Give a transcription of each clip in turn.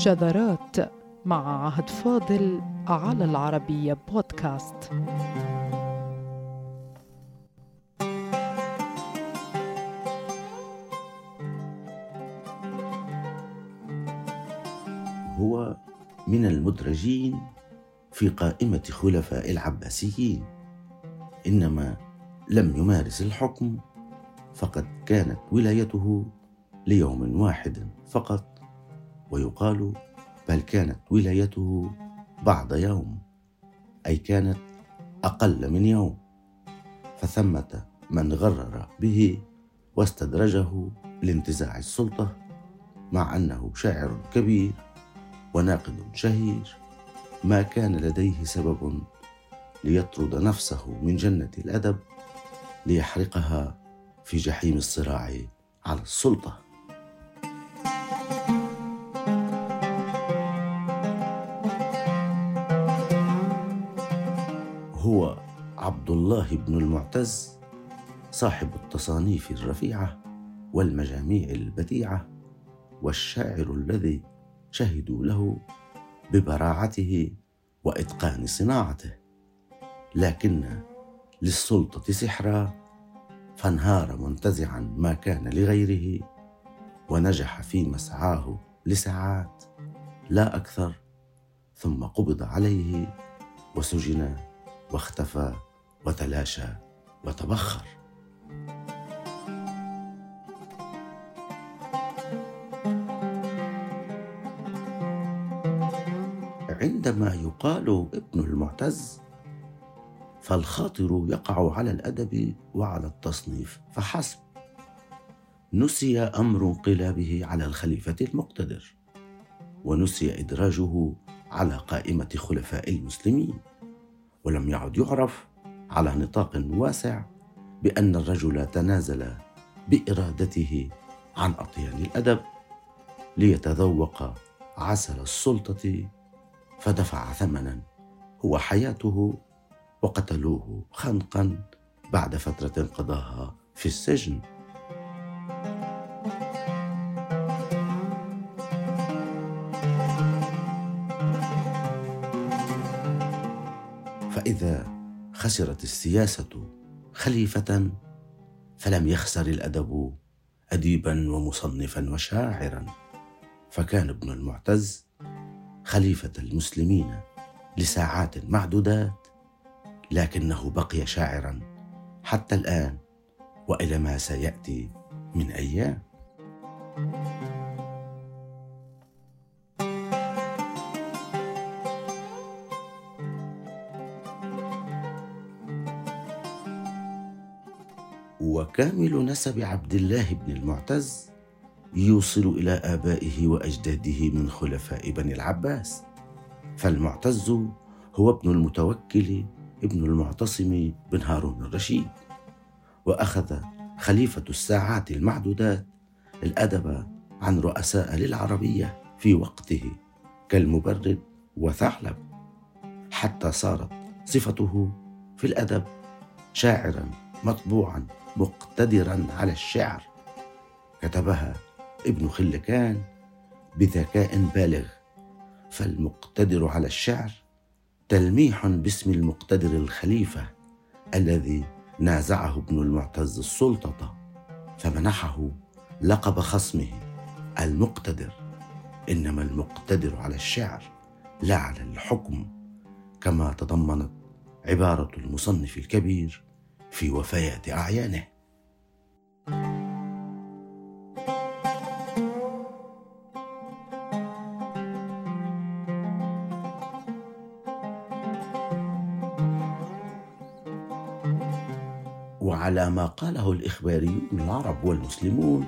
شذرات مع عهد فاضل على العربية بودكاست. هو من المدرجين في قائمة خلفاء العباسيين. إنما لم يمارس الحكم فقد كانت ولايته ليوم واحد فقط. ويقال بل كانت ولايته بعد يوم أي كانت أقل من يوم فثمة من غرر به واستدرجه لانتزاع السلطة مع أنه شاعر كبير وناقد شهير. ما كان لديه سبب ليطرد نفسه من جنة الأدب ليحرقها في جحيم الصراع على السلطة. عبد الله بن المعتز صاحب التصانيف الرفيعة والمجاميع البديعة والشاعر الذي شهدوا له ببراعته وإتقان صناعته. لكن للسلطة سحرا فانهار منتزعا ما كان لغيره ونجح في مسعاه لساعات لا أكثر ثم قبض عليه وسجن واختفى وتلاشى وتبخر. عندما يقال ابن المعتز فالخاطر يقع على الأدب وعلى التصنيف فحسب. نسي أمر انقلابه على الخليفة المقتدر ونسي إدراجه على قائمة خلفاء المسلمين ولم يعد يعرف على نطاق واسع بأن الرجل تنازل بإرادته عن أطيان الأدب ليتذوق عسل السلطة فدفع ثمنا هو حياته وقتلوه خنقا بعد فترة قضاها في السجن. فإذا خسرت السياسة خليفة فلم يخسر الأدب اديبا ومصنفا وشاعرا. فكان ابن المعتز خليفة المسلمين لساعات معدودات لكنه بقي شاعرا حتى الآن وإلى ما سيأتي من أيام. وكامل نسب عبد الله بن المعتز يوصل إلى آبائه وأجداده من خلفاء بني العباس. فالمعتز هو ابن المتوكل ابن المعتصم بن هارون الرشيد. وأخذ خليفة الساعات المعدودات الأدب عن رؤساء للعربية في وقته كالمبرد وثعلب. حتى صارت صفته في الأدب شاعرا مطبوعا مقتدرا على الشعر. كتبها ابن خلكان بذكاء بالغ. فالمقتدر على الشعر تلميح باسم المقتدر الخليفة الذي نازعه ابن المعتز السلطة فمنحه لقب خصمه المقتدر. إنما المقتدر على الشعر لا على الحكم كما تضمنت عبارة المصنف الكبير في وفيات أعيانه. وعلى ما قاله الاخباريون العرب والمسلمون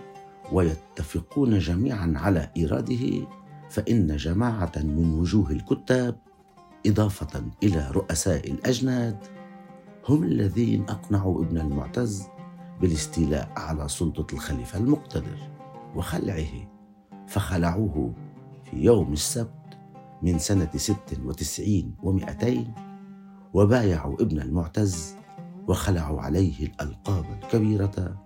ويتفقون جميعا على إيراده فإن جماعة من وجوه الكتاب إضافة إلى رؤساء الأجناد هم الذين أقنعوا ابن المعتز بالاستيلاء على سلطة الخليفة المقتدر وخلعه فخلعوه في يوم السبت من سنة ست وتسعين ومائتين وبايعوا ابن المعتز وخلعوا عليه الألقاب الكبيرة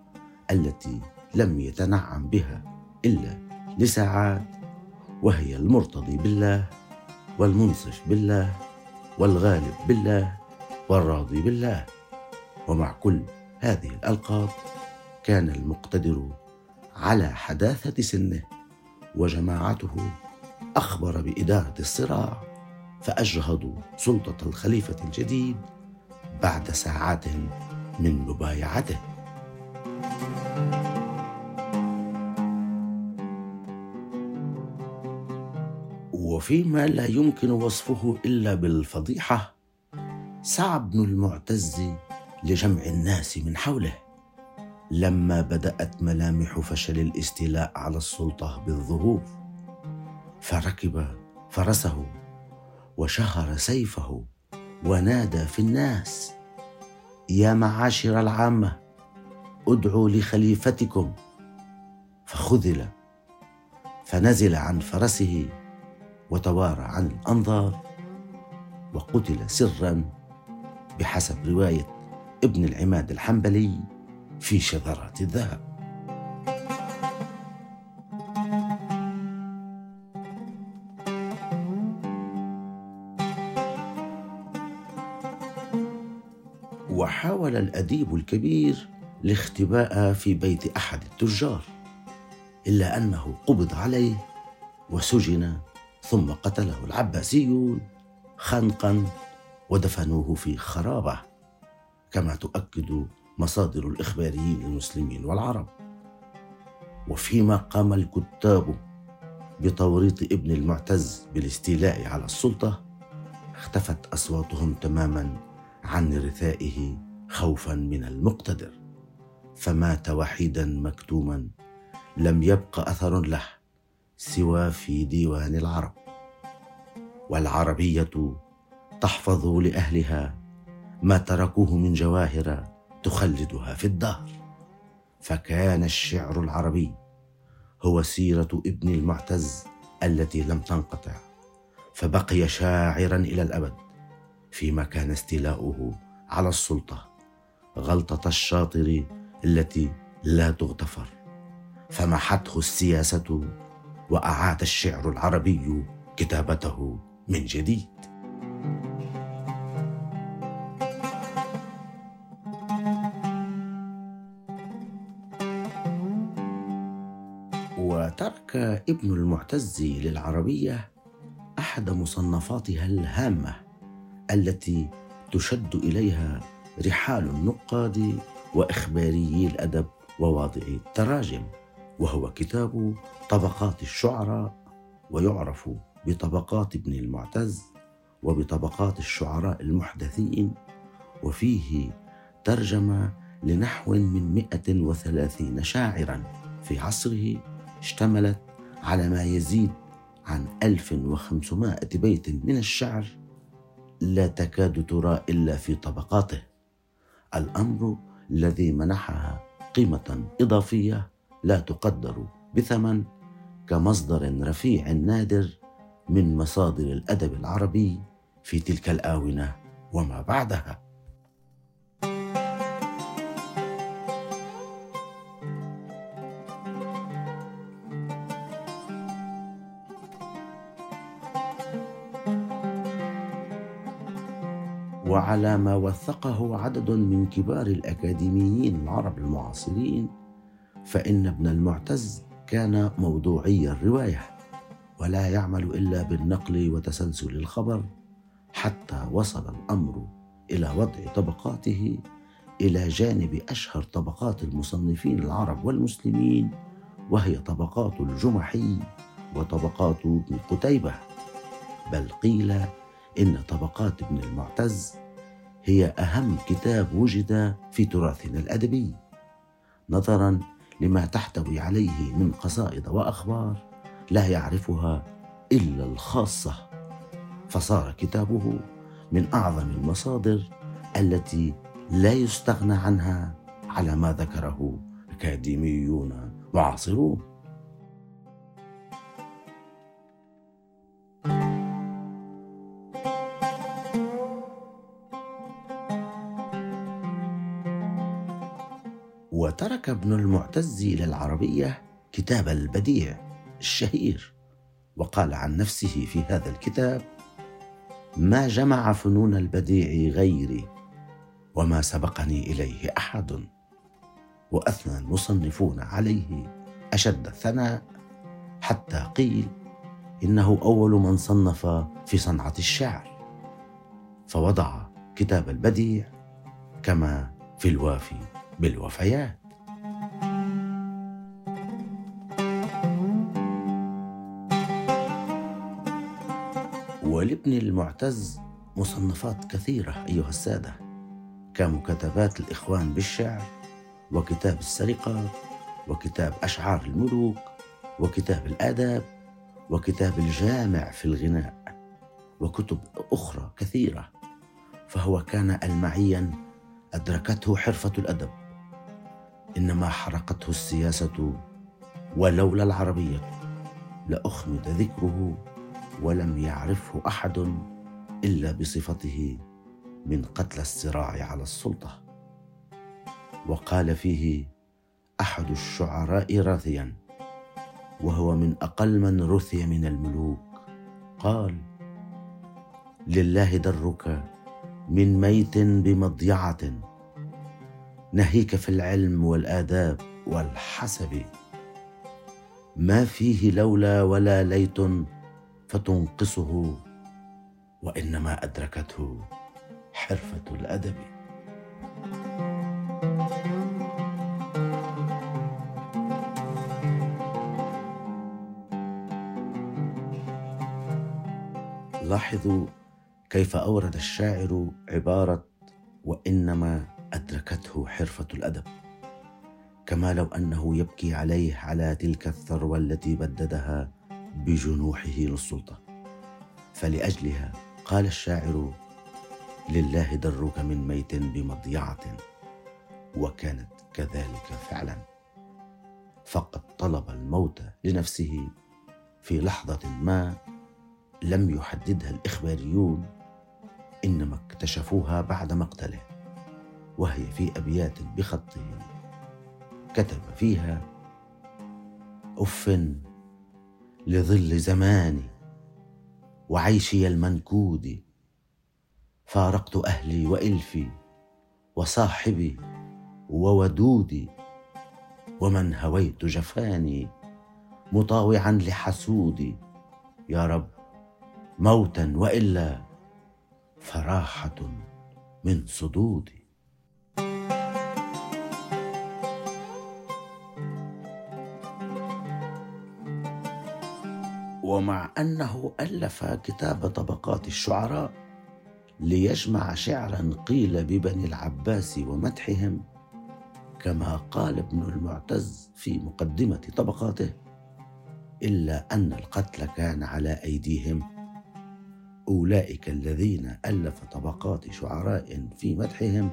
التي لم يتنعم بها إلا لساعات وهي المرتضي بالله والمنصف بالله والغالب بالله والراضي بالله. ومع كل هذه الألقاب كان المقتدر على حداثة سنه وجماعته أخبر بإدارة الصراع فأجهضوا سلطة الخليفة الجديد بعد ساعات من مبايعته. وفيما لا يمكن وصفه إلا بالفضيحة سعى ابن المعتز لجمع الناس من حوله. لما بدأت ملامح فشل الاستيلاء على السلطة بالظهور. فركب فرسه وشهر سيفه ونادى في الناس. يا معاشر العامة ادعوا لخليفتكم. فخذل فنزل عن فرسه وتوارى عن الأنظار وقتل سرا بحسب رواية ابن العماد الحنبلي في شذرات الذهب. وحاول الأديب الكبير الاختباء في بيت أحد التجار إلا أنه قبض عليه وسجن ثم قتله العباسيون خنقا ودفنوه في خرابة كما تؤكد مصادر الإخباريين المسلمين والعرب. وفيما قام الكتاب بتوريط ابن المعتز بالاستيلاء على السلطة اختفت أصواتهم تماما عن رثائه خوفا من المقتدر. فمات وحيدا مكتوما لم يبق أثر له سوى في ديوان العرب. والعربية تحفظ لأهلها ما تركوه من جواهر تخلدها في الدهر. فكان الشعر العربي هو سيرة ابن المعتز التي لم تنقطع فبقي شاعرا إلى الأبد فيما كان استيلاؤه على السلطة غلطة الشاطر التي لا تغتفر. فمحته السياسة وأعاد الشعر العربي كتابته من جديد. ابن المعتز للعربية أحد مصنفاتها الهامة التي تشد إليها رحال النقاد واخباريي الأدب وواضعي التراجم وهو كتاب طبقات الشعراء ويعرف بطبقات ابن المعتز وبطبقات الشعراء المحدثين وفيه ترجم لنحو من 130 شاعرا. في عصره اشتملت على ما يزيد عن 1500 بيت من الشعر لا تكاد ترى إلا في طبقاته. الأمر الذي منحها قيمة إضافية لا تقدر بثمن كمصدر رفيع نادر من مصادر الأدب العربي في تلك الآونة وما بعدها. وعلى ما وثقه عدد من كبار الأكاديميين العرب المعاصرين فإن ابن المعتز كان موضوعي الرواية ولا يعمل إلا بالنقل وتسلسل الخبر حتى وصل الأمر إلى وضع طبقاته إلى جانب أشهر طبقات المصنفين العرب والمسلمين وهي طبقات الجمحي وطبقات ابن قتيبة. بل قيل إن طبقات ابن المعتز هي أهم كتاب وجد في تراثنا الأدبي نظرا لما تحتوي عليه من قصائد وأخبار لا يعرفها إلا الخاصة. فصار كتابه من أعظم المصادر التي لا يستغنى عنها على ما ذكره اكاديميون معاصرون وترك ابن المعتز للعربيه كتاب البديع الشهير. وقال عن نفسه في هذا الكتاب ما جمع فنون البديع غيري وما سبقني إليه أحد وأثنى المصنفون عليه أشد الثناء حتى قيل إنه أول من صنف في صنعة الشعر. فوضع كتاب البديع كما في الوافي بالوفيات. ولابن المعتز مصنفات كثيرة أيها السادة كمكتبات الإخوان بالشعر وكتاب السرقات وكتاب أشعار الملوك وكتاب الآداب وكتاب الجامع في الغناء وكتب أخرى كثيرة فهو كان المعيا أدركته حرفة الأدب. إنما حرقته السياسة ولولا العربية. لاخمد ذكره ولم يعرفه أحد إلا بصفته من قتل الصراع على السلطة. وقال فيه أحد الشعراء راثيا وهو من أقل من رثي من الملوك قال لله درك من ميت بمضيعة نهيك في العلم والآداب والحسب. ما فيه لولا ولا ليت فتنقصه وإنما أدركته حرفة الأدب. لاحظوا كيف أورد الشاعر عبارة وإنما أدركته حرفة الأدب. كما لو أنه يبكي عليه على تلك الثروة التي بددها بجنوحه للسلطة. فلأجلها قال الشاعر لله درك من ميت بمضيعة وكانت كذلك فعلا. فقد طلب الموت لنفسه في لحظة ما لم يحددها الإخباريون إنما اكتشفوها بعد مقتله. وهي في أبيات بخطه كتب فيها أف لظل زماني وعيشي المنكود فارقت أهلي وإلفي وصاحبي وودودي ومن هويت جفاني مطاوعا لحسودي يا رب موتا وإلا فراحة من صدودي ومع أنه ألف كتاب طبقات الشعراء ليجمع شعرا قيل ببني العباس ومدحهم كما قال ابن المعتز في مقدمة طبقاته إلا أن القتل كان على أيديهم. أولئك الذين ألف طبقات شعراء في مدحهم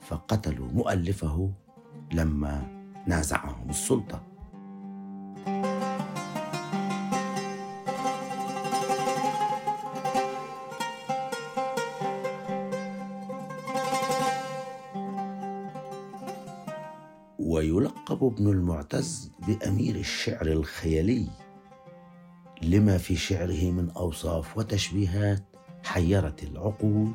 فقتلوا مؤلفه لما نازعهم السلطة. ويلقب ابن المعتز بأمير الشعر الخيالي لما في شعره من أوصاف وتشبيهات حيرت العقول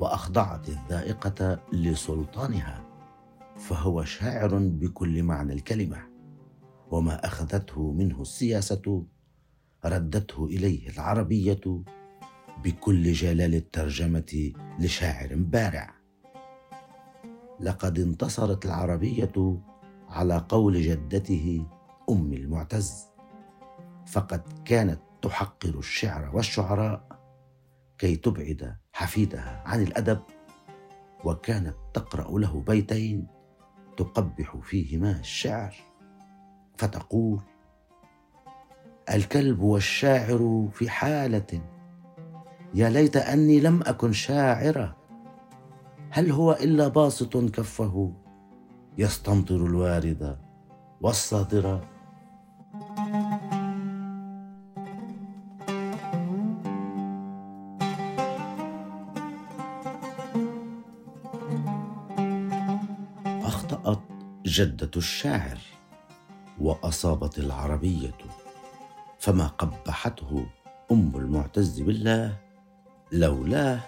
وأخضعت الذائقة لسلطانها فهو شاعر بكل معنى الكلمة وما أخذته منه السياسة ردته إليه العربية بكل جلال الترجمة لشاعر بارع. لقد انتصرت العربية على قول جدته أم المعتز فقد كانت تحقر الشعر والشعراء كي تبعد حفيدها عن الأدب وكانت تقرأ له بيتين تقبح فيهما الشعر فتقول الكلب والشاعر في حالة يا ليت أني لم أكن شاعرة هل هو إلا باسط كفه يستمطر الوارد والصادر. جدة الشاعر وأصابت العربية فما قبحته أم المعتز بالله لولاه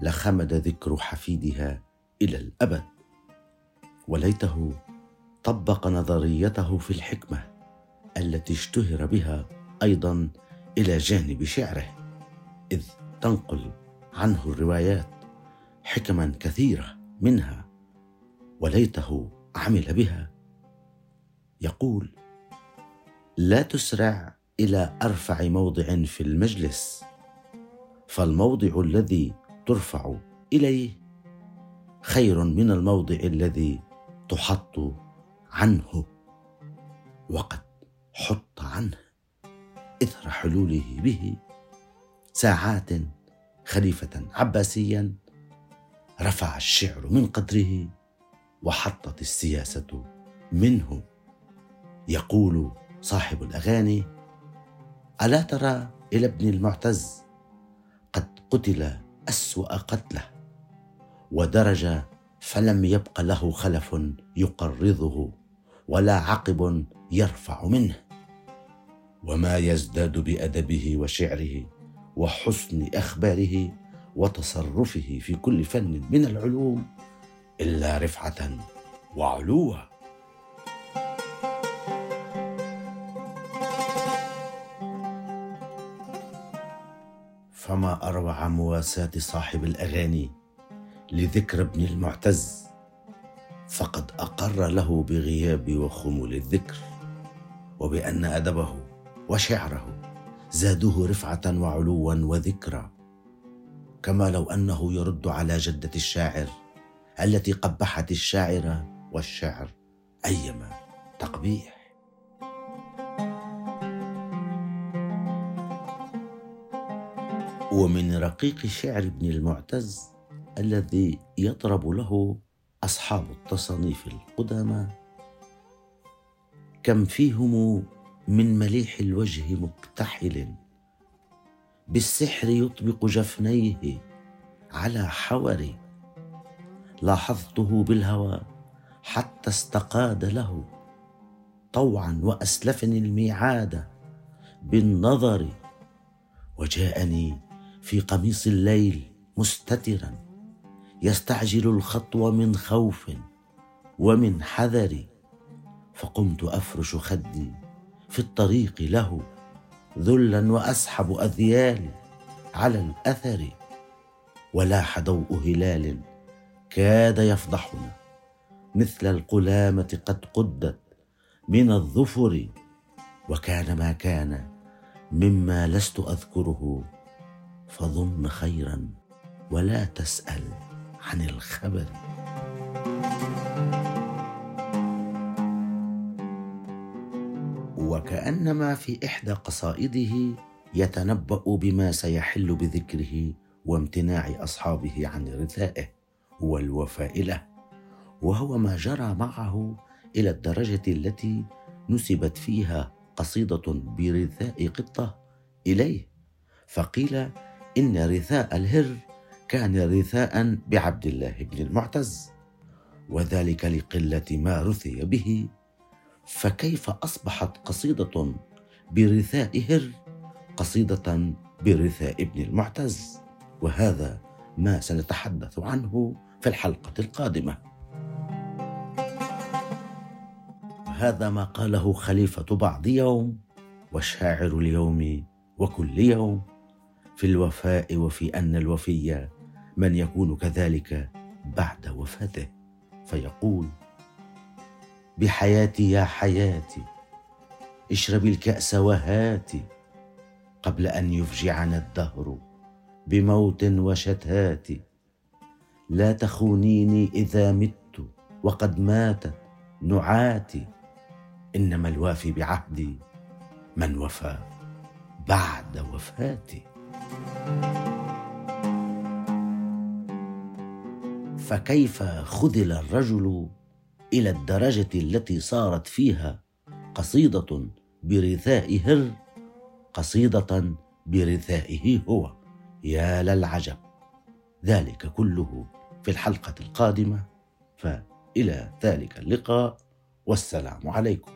لخمد ذكر حفيدها إلى الأبد. وليته طبق نظريته في الحكمة التي اشتهر بها أيضا إلى جانب شعره إذ تنقل عنه الروايات حكما كثيرة منها وليته عمل بها. يقول لا تسرع إلى أرفع موضع في المجلس فالموضع الذي ترفع إليه خير من الموضع الذي تحط عنه وقد حط عنه إثر حلوله به ساعات خليفة عباسيا رفع الشعر من قدره وحطت السياسة منه. يقول صاحب الأغاني ألا ترى إلى ابن المعتز قد قتل أسوأ قتله ودرج فلم يبق له خلف يقرضه ولا عقب يرفع منه. وما يزداد بأدبه وشعره وحسن أخباره وتصرفه في كل فن من العلوم إلا رفعة وعلوا. فما أروع مواساة صاحب الأغاني لذكر ابن المعتز. فقد أقر له بغياب وخمول الذكر وبأن أدبه وشعره زادوه رفعة وعلوا وذكرى كما لو أنه يرد على جدة الشاعر التي قبحت الشاعر والشعر أيما تقبيح. ومن رقيق شعر ابن المعتز الذي يطرب له أصحاب التصانيف القدامى. كم فيهم من مليح الوجه مكتحل بالسحر يطبق جفنيه على حور لاحظته بالهوى حتى استقاد له. طوعا وأسلفني الميعاد بالنظر. وجاءني في قميص الليل مستترا. يستعجل الخطو من خوف ومن حذر فقمت أفرش خدي في الطريق له ذلا وأسحب اذيالي على الأثر ولاح ضوء هلال كاد يفضحنا مثل القلامة قد قدت من الظفر وكان ما كان مما لست أذكره فظن خيرا ولا تسأل. عن الخبر. وكأنما في إحدى قصائده يتنبأ بما سيحل بذكره وامتناع أصحابه عن رثائه والوفاء له وهو ما جرى معه إلى الدرجة التي نسبت فيها قصيدة برثاء قطة إليه فقيل إن رثاء الهر كان رثاء بعبد الله بن المعتز وذلك لقلة ما رثي به. فكيف أصبحت قصيدة برثاء هر قصيدة برثاء ابن المعتز؟ وهذا ما سنتحدث عنه في الحلقة القادمة. هذا ما قاله خليفة بعض يوم والشاعر اليوم وكل يوم في الوفاء وفي أن الوفي من يكون كذلك بعد وفاته. فيقول بحياتي يا حياتي اشربي الكأس وهاتي قبل أن يفجعنا الدهر بموت وشتات. لا تخونيني إذا مت وقد ماتت نعاتي إنما الوافي بعهدي من وفى بعد وفاتي. فكيف خذل الرجل إلى الدرجة التي صارت فيها قصيدة برثاء هر قصيدة برثائه هو. يا للعجب. ذلك كله في الحلقة القادمة. فإلى ذلك اللقاء. والسلام عليكم.